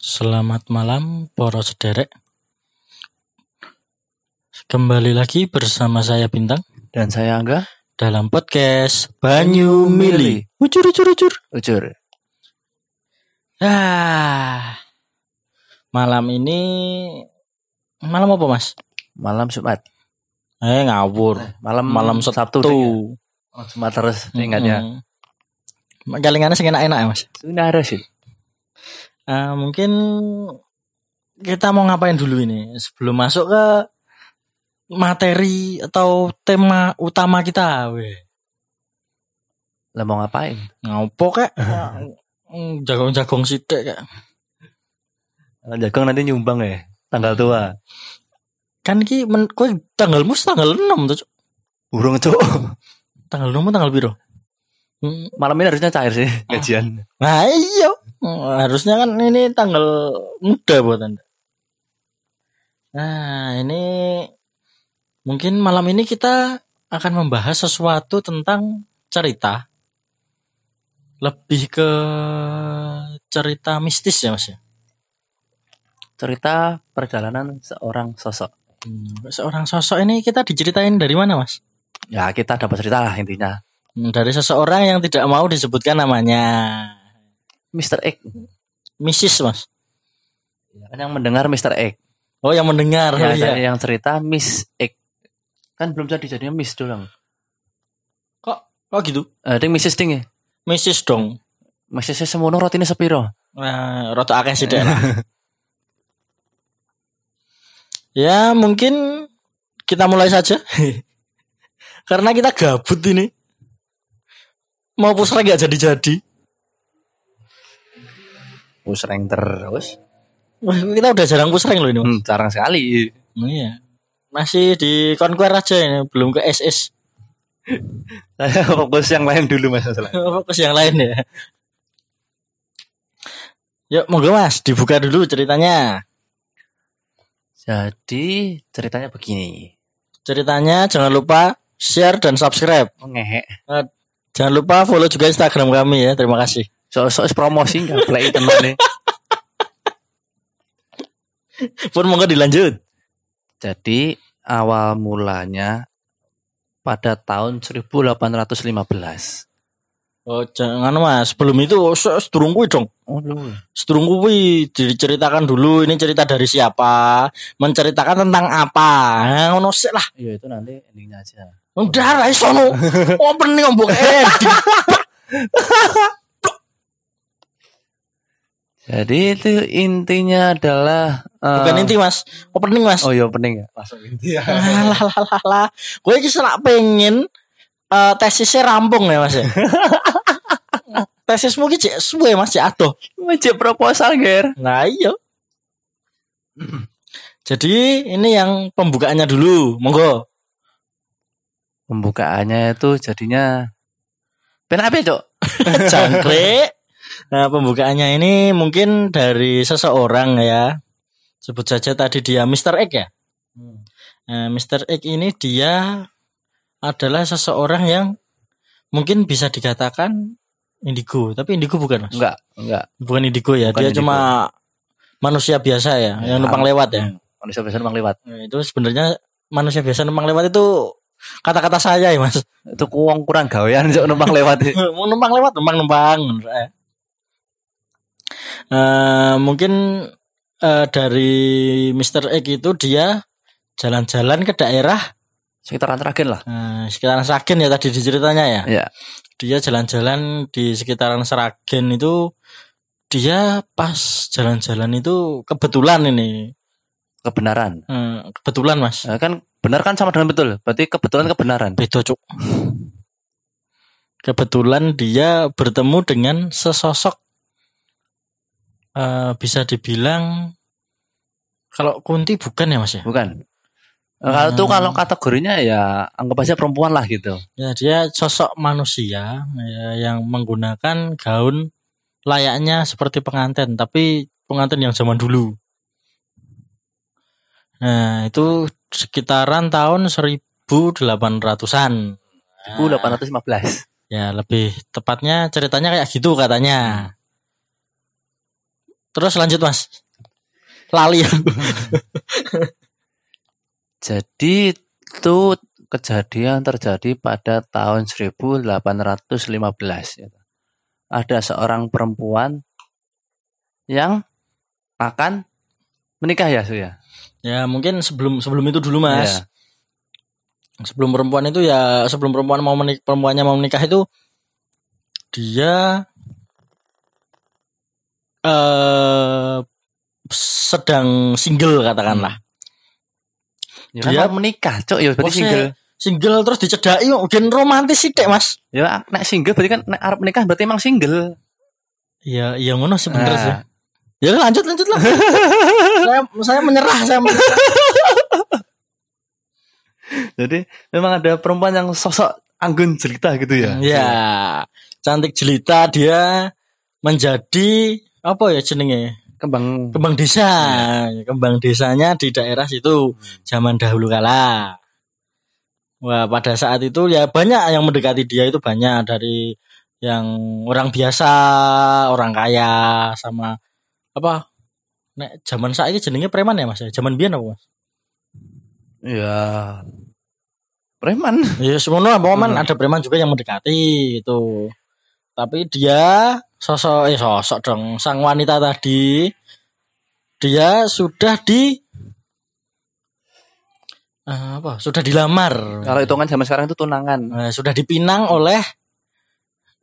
Selamat malam para sederek. Kembali lagi bersama saya Bintang Dan saya Angga. dalam podcast Banyu Mili. Ucur ucur ucur. Ucur. Ah. Malam ini malam apa, Mas? Malam Jumat. Eh ngawur. Malam Malam Sabtu. Sabtu. ya? Oh, Jumat terus ingatnya. Mm-mm. Kalingannya sing enak-enak ya, Mas. Ada sih. Eh, mungkin kita mau ngapain dulu ini sebelum masuk ke materi atau tema utama kita, weh. Lah mau ngapain? Ngopo kek? Mm, Jagong-jagong sithik kek. Lah, Jagung nanti nyumbang ya. Tanggal tua. Kan iki men, kowe tanggalmu tanggal 6 tuh. Burung cuk. Tanggal 6 tanggal? Hmm, Malam ini harusnya cair sih gajian. Nah, iya. Hmm, Harusnya kan ini tanggal muda buat Anda. Nah, ini mungkin malam ini kita akan membahas sesuatu tentang cerita. Lebih ke cerita mistis ya, Mas ya. Cerita perjalanan seorang sosok. Hmm, Seorang sosok ini kita diceritain dari mana, Mas? Ya kita dapat cerita lah intinya. Hmm, Dari seseorang yang tidak mau disebutkan namanya. Mr. X. Mrs. Mas. Ya, kan yang mendengar Mr. X. Oh, yang mendengar. Ya, iya. yang cerita Miss X. Kan belum jadi jadinya Miss doang. Oh, gitu. Eh, ding Mrs. ding ya. Mrs. dong. Mrs. semono rotine sepiro? Nah, rada akeh sih ya, mungkin kita mulai saja. Karena kita gabut ini. Mau pusreng nggak jadi-jadi. Pusreng terus. Kita udah jarang pusreng loh ini. Mas. Hmm, jarang sekali. Oh, iya. Masih di Conquer aja ini, belum ke SS. Saya fokus yang lain dulu mas masalah. Fokus yang lain ya. Yuk, monggo Mas, dibuka dulu ceritanya. Jadi ceritanya begini. Ceritanya jangan lupa share dan subscribe. Oh, ngehe. Jangan lupa follow juga Instagram kami ya. Terima kasih. So-so promosi nggak play teman. Pun monggo dilanjut. Jadi awal mulanya pada tahun 1815. Oh, jangan Mas. Sebelum itu oh, se- sedurung kuwi dong. Oh lu. Sedurung kuwi diceritakan dulu ini cerita dari siapa, menceritakan tentang apa. Nah, ngono sik lah. Iya itu nanti endingnya aja. Udah lah iso no. Opening ombok ending. Jadi itu intinya adalah eh, Bukan inti Mas. Opening Mas. Oh iya pening ya. Langsung inti ya. Lah lah lah lah. Gue serak pengen eh, tesisnya rampung ya Mas ya. Tesismu ki cek suwe Mas cek adoh. Macam proposal ger. Nah iya. Jadi ini yang pembukaannya dulu, monggo. Pembukaannya itu jadinya Kenapa cok? Jangkrik. Nah pembukaannya ini mungkin dari seseorang ya. Sebut saja tadi dia Mr. X ya. Nah, Mr. X ini dia adalah seseorang yang mungkin bisa dikatakan indigo, tapi indigo bukan mas. Enggak, enggak. Bukan indigo ya, Bukan dia indigo. cuma manusia biasa ya, Ya, yang numpang lewat ya. Manusia biasa numpang lewat. Nah, itu sebenarnya manusia biasa numpang lewat itu kata-kata saya ya mas. Itu kuang kurang gawean numpang lewat. mau numpang lewat numpang numpang Eh, mungkin eh, dari Mr. X itu dia jalan-jalan ke daerah Sekitaran terakhir lah. eh, sekitaran Sragen ya tadi diceritanya ya. Iya. Dia jalan-jalan di sekitaran Sragen itu dia pas jalan-jalan itu kebetulan ini Kebenaran. Eh, kebetulan mas Nah, kan benar kan sama dengan betul. Berarti kebetulan kebenaran. beda cuk kebetulan dia bertemu dengan sesosok eh, bisa dibilang kalau Kunti bukan ya mas ya Bukan. Nah, Kalau tuh Hmm. kalau kategorinya ya anggap aja perempuan lah gitu. ya dia sosok manusia ya, yang menggunakan gaun layaknya seperti pengantin tapi pengantin yang zaman dulu nah itu sekitaran tahun 1800-an Itu 815. Ya lebih tepatnya ceritanya kayak gitu katanya. Terus lanjut mas. Lali aku. Jadi itu kejadian terjadi pada tahun 1815. ya. Ada seorang perempuan yang akan menikah ya, Su ya. Ya mungkin sebelum sebelum itu dulu mas. Iya. Sebelum perempuan itu ya sebelum perempuan mau menik perempuannya mau menikah itu dia eh sedang single katakanlah. Ya, Dia- kan menikah, Cok. Ya berarti single. Single terus dicedai yuk gen romantis sih dek mas. Ya nek single berarti kan nek arep menikah berarti emang single. Iya iya ngono bener Nah. sih. Ya lanjut lanjut lah. saya saya menyerah saya menyerah. Jadi memang ada perempuan yang sosok anggun cerita gitu ya. Ya cantik jelita dia menjadi apa ya jenenge Kembang. Kembang desa. Kembang desanya di daerah situ zaman dahulu kala. Wah pada saat itu ya banyak yang mendekati dia itu banyak dari yang orang biasa orang kaya sama apa? Nek zaman saat ini jenenge preman ya mas ya? Zaman biyen apa mas? Ya preman. ya semuanya apa man Hmm. ada preman juga yang mendekati itu. Tapi dia sosok eh sosok dong. Sang wanita tadi. Dia sudah di eh, apa? Sudah dilamar. Kalau hitungan zaman sekarang itu tunangan. Eh, sudah dipinang oleh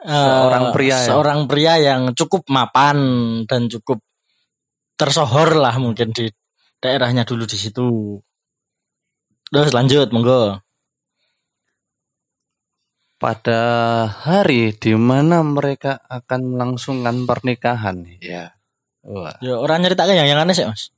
eh, Seorang pria ya? seorang pria yang cukup mapan dan cukup tersohor lah mungkin di daerahnya dulu di situ. Terus lanjut monggo Pada hari di mana mereka akan melangsungkan pernikahan, ya. Wah, ya orang nyeritakan yang yang aneh sih mas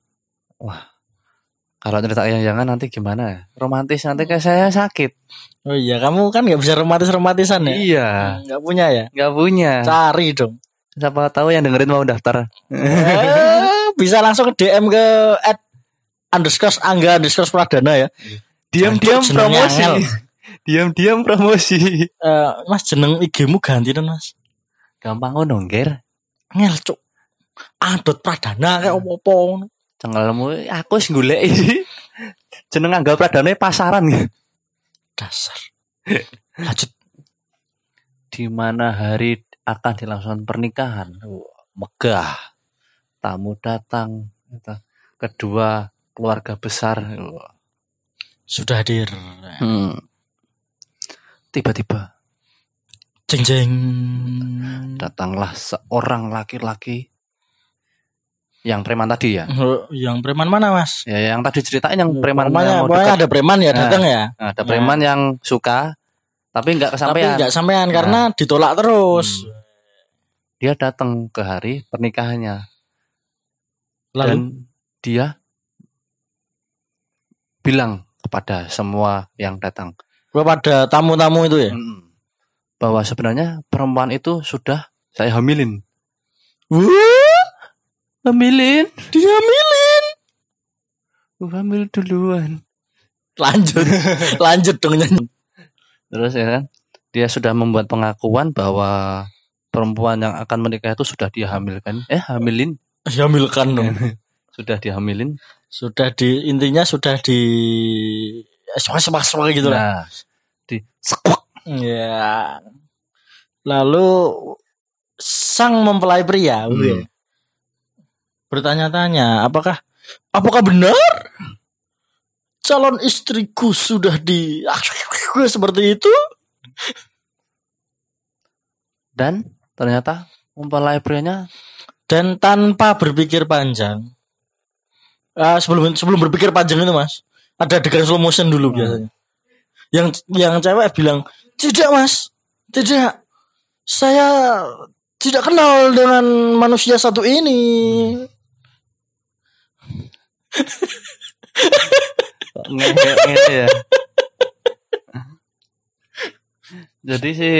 kalau cerita yang jangan nanti gimana? ya? Romantis nanti kayak saya sakit. Oh iya, kamu kan nggak bisa romantis-romantisan ya? Iya, Nggak punya ya? nggak punya. Cari dong. Siapa tahu yang dengerin mau daftar. Eh, bisa langsung ke DM ke at underscore angga underscore pradana ya. Diam-diam Jancuk, jenengnya promosi. Diam-diam promosi. Eh, mas jeneng IG-mu ganti dong mas. Gampang ngono, Nger. Ngel cuk. Adot pradana kayak opo-opo. Cengelmu aku wis goleki. Jeneng Angga Pradana pasaran. Dasar. Lanjut. Di mana hari akan dilangsungkan pernikahan. Megah. Tamu datang. Kedua keluarga besar. Sudah hadir. Hmm. Tiba-tiba Jeng jeng. datanglah seorang laki-laki yang preman tadi ya. Oh, Yang preman mana mas? Ya yang tadi ceritain yang preman Pokoknya, yang mau pokoknya dekat. ada preman ya Nah. datang ya. Nah, ada preman yang suka tapi nggak Tapi kesampaian. nggak sampean karena ditolak terus. Hmm. Dia datang ke hari pernikahannya Lalu dan dia bilang kepada semua yang datang kepada tamu-tamu itu ya. "Mm, bahwa sebenarnya perempuan itu sudah saya hamilin. Wah, Hamilin? dihamilin. Gua hamil duluan. Lanjut, lanjut dong nyanyi. Terus ya kan, dia sudah membuat pengakuan bahwa perempuan yang akan menikah itu sudah dia hamilkan. Eh, hamilin. Dihamilkan dong. Sudah dihamilin. Sudah di intinya sudah di semak semak gitu lah. Nah, di sekuak. Ya. Lalu sang mempelai pria Hmm. ya, bertanya-tanya, apakah apakah benar calon istriku sudah di seperti itu? Dan ternyata mempelai prianya Dan tanpa berpikir panjang, eh, sebelum sebelum berpikir panjang itu mas, ada adegan slow motion dulu biasanya. Yang yang cewek bilang tidak mas, tidak, saya tidak kenal dengan manusia satu ini. ngehe ngehe ya. Jadi si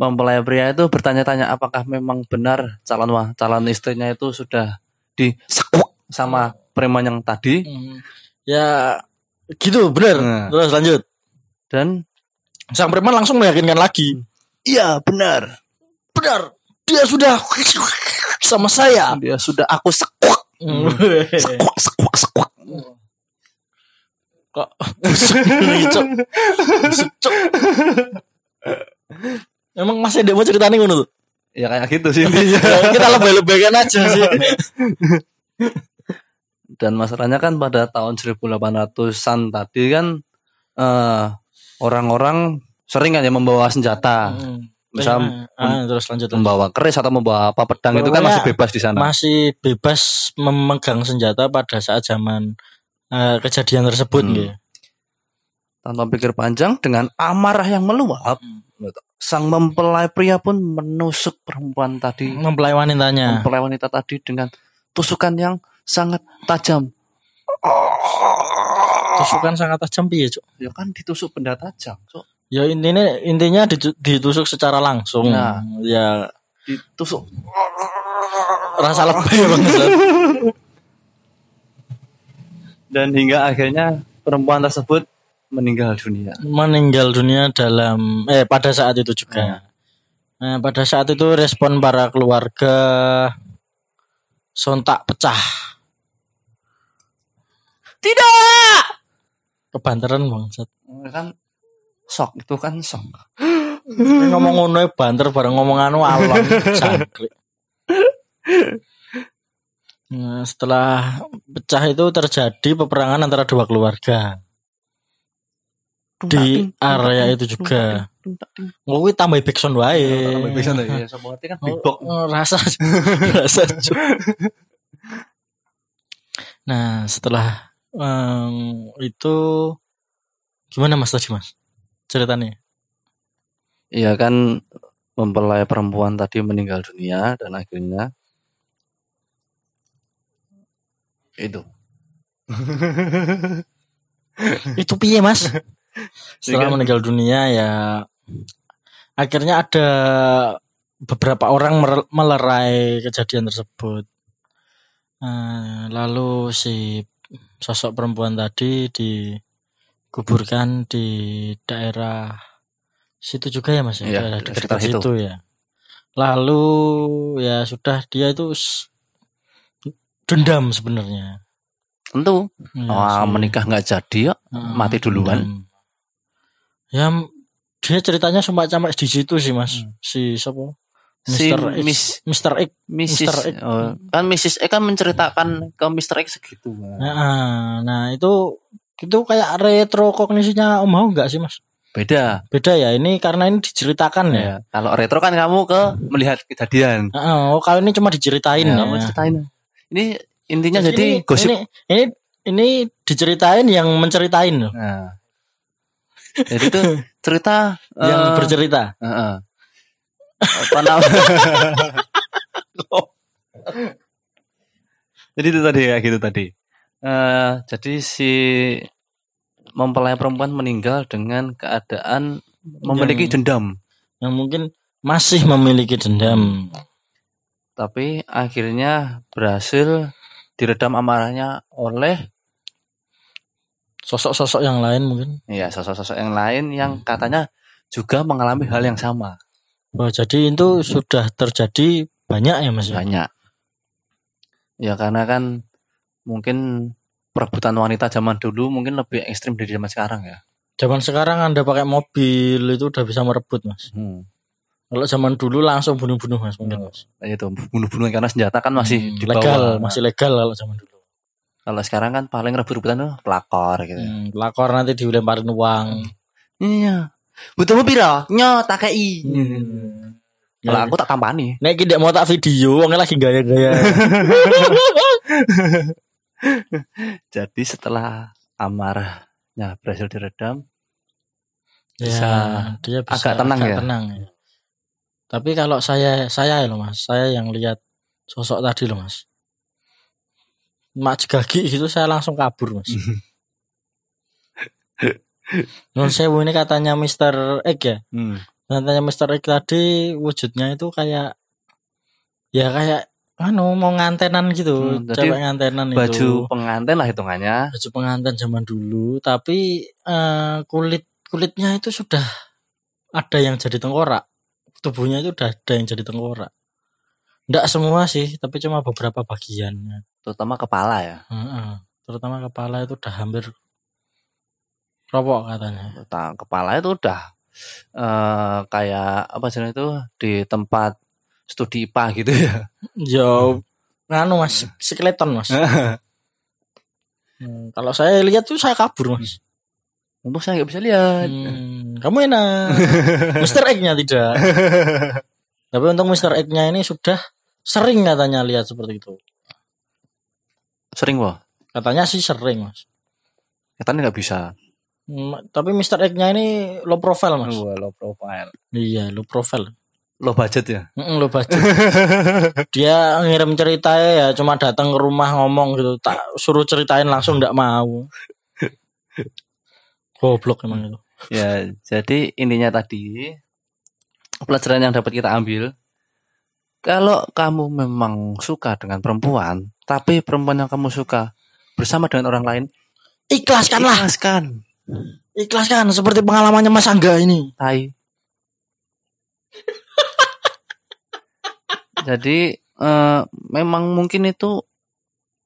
mempelai pria itu bertanya-tanya apakah memang benar calon wa- calon istrinya itu sudah disekuak sama preman yang tadi Ya gitu benar. Nah. Terus lanjut. dan Sang preman langsung meyakinkan lagi. iya benar Benar, dia sudah sama saya. Dia sudah aku sekuak, sekuak, sekuak, sekuak. Kok? Busuk, Cuk. Emang masih ada mau ceritanya ngono tuh? Ya kayak gitu sih intinya. Kita lebay-lebaykan aja sih. Dan masalahnya kan pada tahun 1800-an tadi kan eh, orang-orang sering kan ya membawa senjata. Misal ah, terus lanjut lanjut. membawa keris atau membawa apa pedang itu kan masih bebas di sana. Masih bebas memegang senjata pada saat zaman eh, kejadian tersebut Hmm. gitu. Tanpa pikir panjang dengan amarah yang meluap, sang mempelai pria pun menusuk perempuan tadi, Mempelai wanitanya. mempelai wanita tadi dengan tusukan yang sangat tajam. Tusukan sangat tajam piye, Cuk? Ya kan ditusuk benda tajam, Cuk. Ya intinya intinya ditu- ditusuk secara langsung. Nah. Ya Ditusuk. rasa lebay banget. Dan hingga akhirnya perempuan tersebut meninggal dunia. meninggal dunia dalam eh pada saat itu juga. Nah, pada saat itu respon para keluarga sontak pecah. Tidak. Kebanteran bangsat. Kan sok itu kan sok. Ini ngomong ngono ya banter bareng ngomong anu alon jangkrik. Nah, setelah pecah itu terjadi peperangan antara dua keluarga di area itu juga. Ngomongin tambah backsound wae. Bisa ya, kan Oh, bebok. oh, rasa rasa nah setelah em, itu gimana mas tadi mas ceritanya Iya kan mempelai perempuan tadi meninggal dunia dan akhirnya itu. itu piye mas setelah Iya. meninggal dunia ya akhirnya ada beberapa orang melerai kejadian tersebut Eh, lalu si sosok perempuan tadi dikuburkan di daerah situ juga ya mas ya, Iya, daerah dekat situ. situ ya lalu ya sudah dia itu dendam sebenarnya Tentu. Ya, si- menikah nggak jadi ya. Heeh, mati duluan. dendam. Ya dia ceritanya cuma sampai di situ sih mas Hmm. si siapa Si Mr. X Miss Mr. X Mrs. Mr. X. oh, kan Mrs. X kan menceritakan ke Mr. X segitu. nah, nah itu itu kayak retro kognisinya Om Hao enggak sih mas Beda. beda ya ini karena ini diceritakan ya Ya. Kalau retro kan kamu ke melihat kejadian. Heeh, oh kalau ini cuma diceritain Ya, ya, kamu ceritain. Ini intinya Jadi jadi ini, gosip. ini, ini ini diceritain yang menceritain loh Nah. Jadi itu cerita yang eh, bercerita Heeh. Apa jadi itu tadi kayak gitu tadi. Eh, jadi si mempelai perempuan meninggal dengan keadaan memiliki Yang- dendam, yang mungkin masih memiliki dendam. Tapi akhirnya berhasil diredam amarahnya oleh sosok-sosok yang lain mungkin. Ya sosok-sosok yang lain yang katanya juga mengalami hal yang sama. Oh, jadi itu sudah terjadi banyak ya Mas? ya? banyak ya karena kan mungkin perebutan wanita zaman dulu mungkin lebih ekstrim dari zaman sekarang ya Zaman sekarang Anda pakai mobil itu udah bisa merebut Mas. hmm. Kalau zaman dulu langsung bunuh-bunuh Mas mungkin Mas. itu bunuh-bunuh karena senjata kan masih Hmm, di legal, bawah. masih legal kalau zaman dulu. kalau sekarang kan paling rebut-rebutan tuh pelakor gitu Hmm, pelakor nanti dilemparin uang. iya butuh mobil lah nyo tak kei Hmm. kalau aku tak tampani Nek tidak mau tak video, wongnya lagi gaya-gaya. jadi setelah amarahnya berhasil diredam ya, Bisa dia bisa agak tenang ya? tenang ya. Tapi kalau saya saya loh Mas, saya yang lihat sosok tadi loh Mas. Mak jegagi gitu saya langsung kabur Mas. Non sewu ini katanya Mr. X ya. hmm. Katanya Mr. X tadi wujudnya itu kayak ya kayak anu mau ngantenan gitu, Hmm, cewek ngantenan baju itu. pengantin lah hitungannya Baju pengantin zaman dulu, tapi eh, kulit kulitnya itu sudah ada yang jadi tengkorak. Tubuhnya itu udah ada yang jadi tengkorak. Enggak semua sih, tapi cuma beberapa bagiannya. Terutama kepala ya. Heeh. Terutama kepala itu udah hampir ropok katanya. Terutama kepala itu udah eh kayak apa sih itu di tempat studi IPA gitu ya. Yo, nganu mas, skeleton mas. Hmm, kalau saya lihat tuh saya kabur mas. Untuk saya nggak bisa lihat. Hmm, kamu enak. Mister Egg-nya tidak. Tapi untuk Mister Egg-nya ini sudah sering katanya lihat seperti itu. Sering wah. Katanya sih sering mas. Katanya nggak bisa. Tapi Mister Egg-nya ini low profile mas. Low profile. Iya low profile. Low budget ya. Mm lo baca. Dia ngirim cerita ya cuma datang ke rumah ngomong gitu. Tak suruh ceritain langsung ndak mau. Goblok emang itu. ya, jadi intinya tadi pelajaran yang dapat kita ambil kalau kamu memang suka dengan perempuan, tapi perempuan yang kamu suka bersama dengan orang lain, Ikhlaskanlah. ikhlaskan. Ikhlaskan seperti pengalamannya Mas Angga ini. Tai. Jadi eh, memang mungkin itu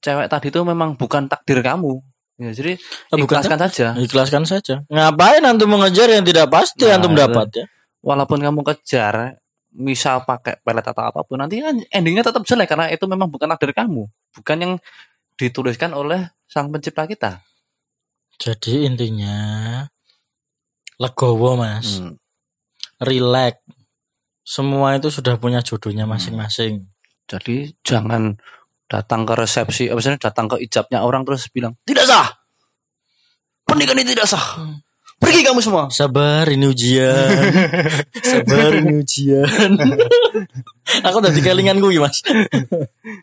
cewek tadi itu memang bukan takdir kamu. Ya, jadi Ah, bukan ikhlaskan saja. Ikhlaskan saja. Ngapain antum mengejar yang tidak pasti Nah, antum dapat ya? Walaupun kamu kejar, misal pakai pelet atau apa pun, nanti kan endingnya tetap jelek karena itu memang bukan takdir kamu, bukan yang dituliskan oleh sang pencipta kita. Jadi intinya legowo mas, Hmm. relax. Semua itu sudah punya jodohnya masing-masing. Jadi jangan datang ke resepsi, apa sih, datang ke ijabnya orang terus bilang tidak sah, pernikahan ini tidak sah, Hmm. pergi kamu semua. Sabar ini ujian. Sabar ini ujian. Aku tadi kelingan gue mas.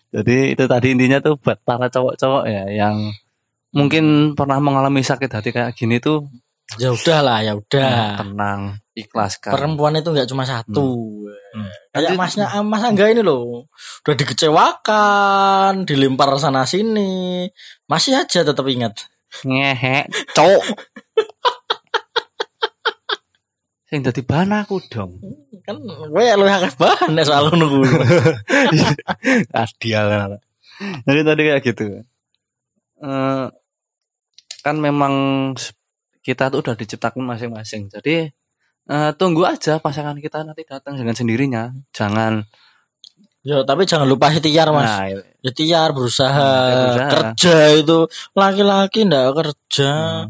Jadi itu tadi intinya tuh buat para cowok-cowok ya yang mungkin pernah mengalami sakit hati kayak gini tuh Ya udah lah, ya udah. tenang, ikhlaskan. Perempuan itu nggak cuma satu. Hmm. Kayak Nanti- masnya ah, Mas Angga ini loh, udah dikecewakan, dilempar sana sini, masih aja tetap ingat. ngehe cowok sing dadi bahan aku dong Kan gue lu akeh bahan ya soal nunggu. dia jadi tadi kayak gitu Eh, kan memang kita tuh udah diciptakan masing-masing jadi eh, tunggu aja pasangan kita nanti datang dengan sendirinya jangan Yo, tapi jangan lupa ikhtiar mas. nah. Ikhtiar berusaha, Nah, berusaha. kerja itu laki-laki ndak kerja, Hmm.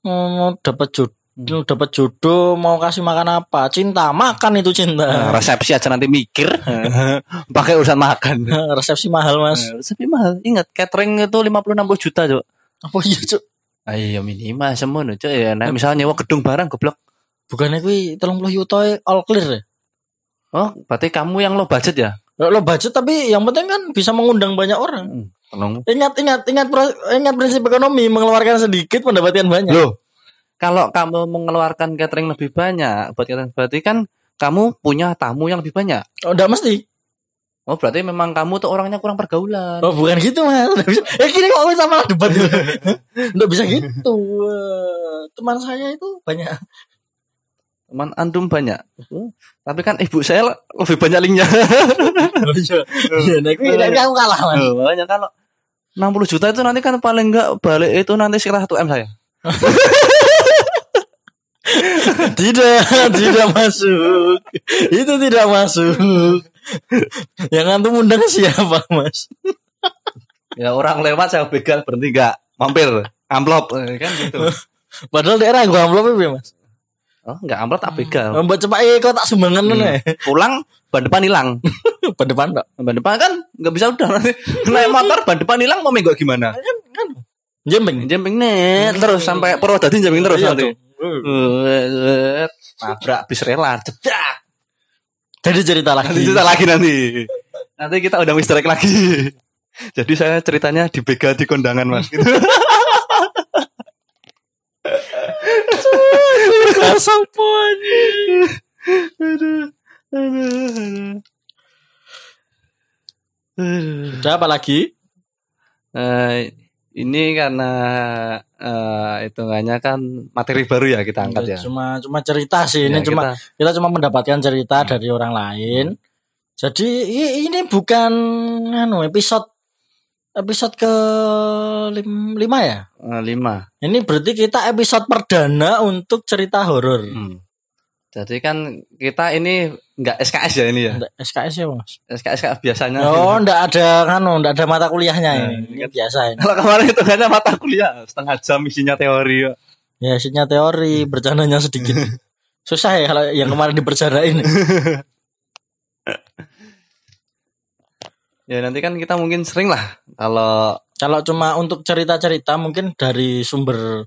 mau dapat jodoh, dapat jodoh, mau kasih makan apa? Cinta, makan itu Nah, cinta. resepsi aja nanti mikir pakai urusan makan Resepsi mahal mas. Nah, resepsi mahal ingat catering itu 50-60 juta cok Apa iya cuk? Ayo minimal semono cok ya. Nah, misalnya nyewa gedung barang goblok. Bukannya kuwi 30 juta all clear ya? Oh, berarti kamu yang lo budget ya? Lo, budget tapi yang penting kan bisa mengundang banyak orang. Hmm, tolong. Ingat ingat ingat pro- ingat prinsip ekonomi mengeluarkan sedikit mendapatkan banyak. Loh, kalau kamu mengeluarkan catering lebih banyak buat catering berarti kan kamu punya tamu yang lebih banyak. Oh, enggak mesti. Oh, berarti memang kamu tuh orangnya kurang pergaulan. Oh, bukan gitu, Mas. Nggak bisa. Ya gini kok kita malah debat gitu. Enggak bisa gitu. Eh, Teman saya itu banyak. Teman antum banyak. Tapi kan ibu saya lebih banyak linknya. Oh iya. Iya, kuwi nek aku kalah, Mas. Makanya kalau 60 juta itu nanti kan paling enggak balik itu nanti sekitar 1 M saya. Tidak, tidak masuk. Itu tidak masuk. Yang antum undang siapa, Mas? Ya orang lewat saya begal berhenti enggak mampir amplop eh, kan gitu. Padahal daerah gua amplop ya, Mas. Oh, enggak amplop tak begal. Mbak cepat eh kok tak sumbangan Hmm. nih. Pulang ban depan hilang. Pada depan, Pak. Ban depan kan nggak bisa udah nanti naik motor ban depan hilang mau menggok gimana? Jembeng. Jemping nih terus sampai Purwodadi jemping terus Iya, nanti. tuh. Nabrak bis rela cedak. Jadi cerita lagi. Nanti cerita lagi nanti. Nanti kita udah Mister lagi. Jadi saya ceritanya di bega di kondangan mas. Gitu. Aduh, aduh, aduh. Aduh. Udah apa lagi? Eh, ini karena eh, hitungannya kan materi baru ya kita angkat ya. Cuma cuma cerita sih ini Ya, cuma kita- kita cuma mendapatkan cerita dari orang lain Jadi i- ini bukan anu episode episode ke lim- lima ya. Eh, lima. Ini berarti kita episode perdana untuk cerita horor. Hmm. Jadi kan kita ini nggak SKS ya ini ya. Nggak, SKS ya mas. SKS kayak biasanya. Oh, ndak ada kan, ndak ada mata kuliahnya Nah, ini. ini kan- biasa ini. Kalau kemarin itu hanya mata kuliah setengah jam isinya teori. ya. Ya, isinya teori, bercandanya sedikit. Susah ya kalau yang kemarin dipercarain. Ya nanti kan kita mungkin sering lah kalau Kalau cuma untuk cerita-cerita mungkin dari sumber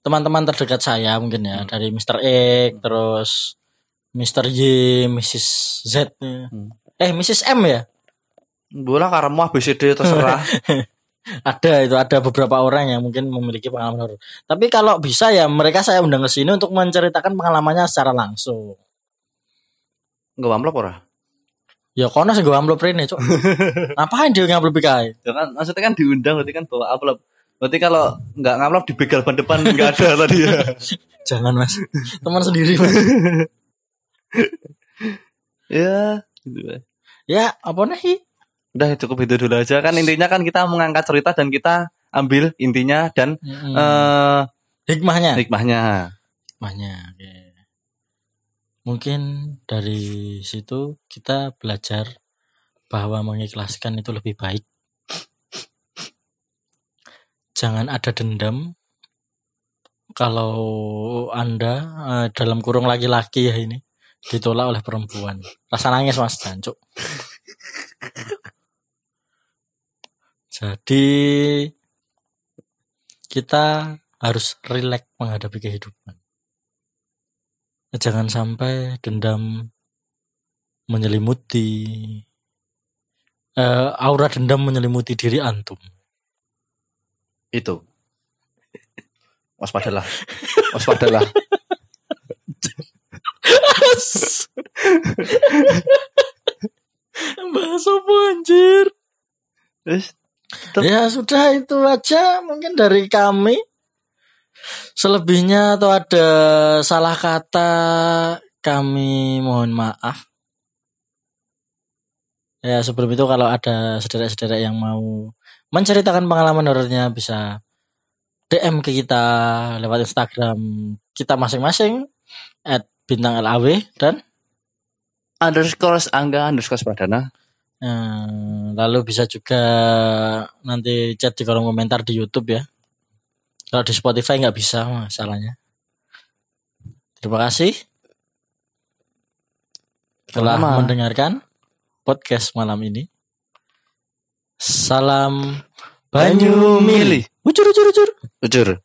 teman-teman terdekat saya mungkin ya, dari Mr. X, terus Mr. Y, Mrs. Z. Hmm. Eh, Mrs. M ya? bola karena ABCD terserah. Ada itu ada beberapa orang yang mungkin memiliki pengalaman horor. Tapi kalau bisa ya mereka saya undang ke sini untuk menceritakan pengalamannya secara langsung. Enggak amplop ora? Ya kono sing gue amplop rene, Cuk. Ngapain dia ngamplop kae? Ya kan maksudnya kan diundang berarti kan bawa amplop. Berarti kalau nggak ngamplop di begal ban depan nggak ada tadi ya. Jangan, Mas. Teman sendiri, Mas. ya, gitu. ya. Ya, apa nih? Udah cukup itu dulu aja kan intinya kan kita mengangkat cerita dan kita ambil intinya dan Hmm. eh Hikmahnya. hikmahnya. Hikmahnya. oke. Mungkin dari situ kita belajar bahwa mengikhlaskan itu lebih baik. Jangan ada dendam. Kalau Anda eh, dalam kurung laki-laki ya ini ditolak oleh perempuan. Rasa nangis Mas Jancuk. Jadi kita harus rileks menghadapi kehidupan. Jangan sampai dendam menyelimuti eh, aura dendam menyelimuti diri antum. Itu. Waspadalah. Waspadalah. Bahas apa anjir? Ya sudah itu aja mungkin dari kami. Selebihnya atau ada salah kata kami mohon maaf. Ya sebelum itu kalau ada saudara-saudara yang mau menceritakan pengalaman horornya bisa DM ke kita lewat Instagram kita masing-masing at bintang LAW dan underscore angga underscore pradana. Eh, lalu bisa juga nanti chat di kolom komentar di YouTube ya. Kalau di Spotify nggak bisa masalahnya. Terima kasih telah Sama. mendengarkan podcast malam ini. Salam Banyu Mili. Ucur ucur ucur. Jujur.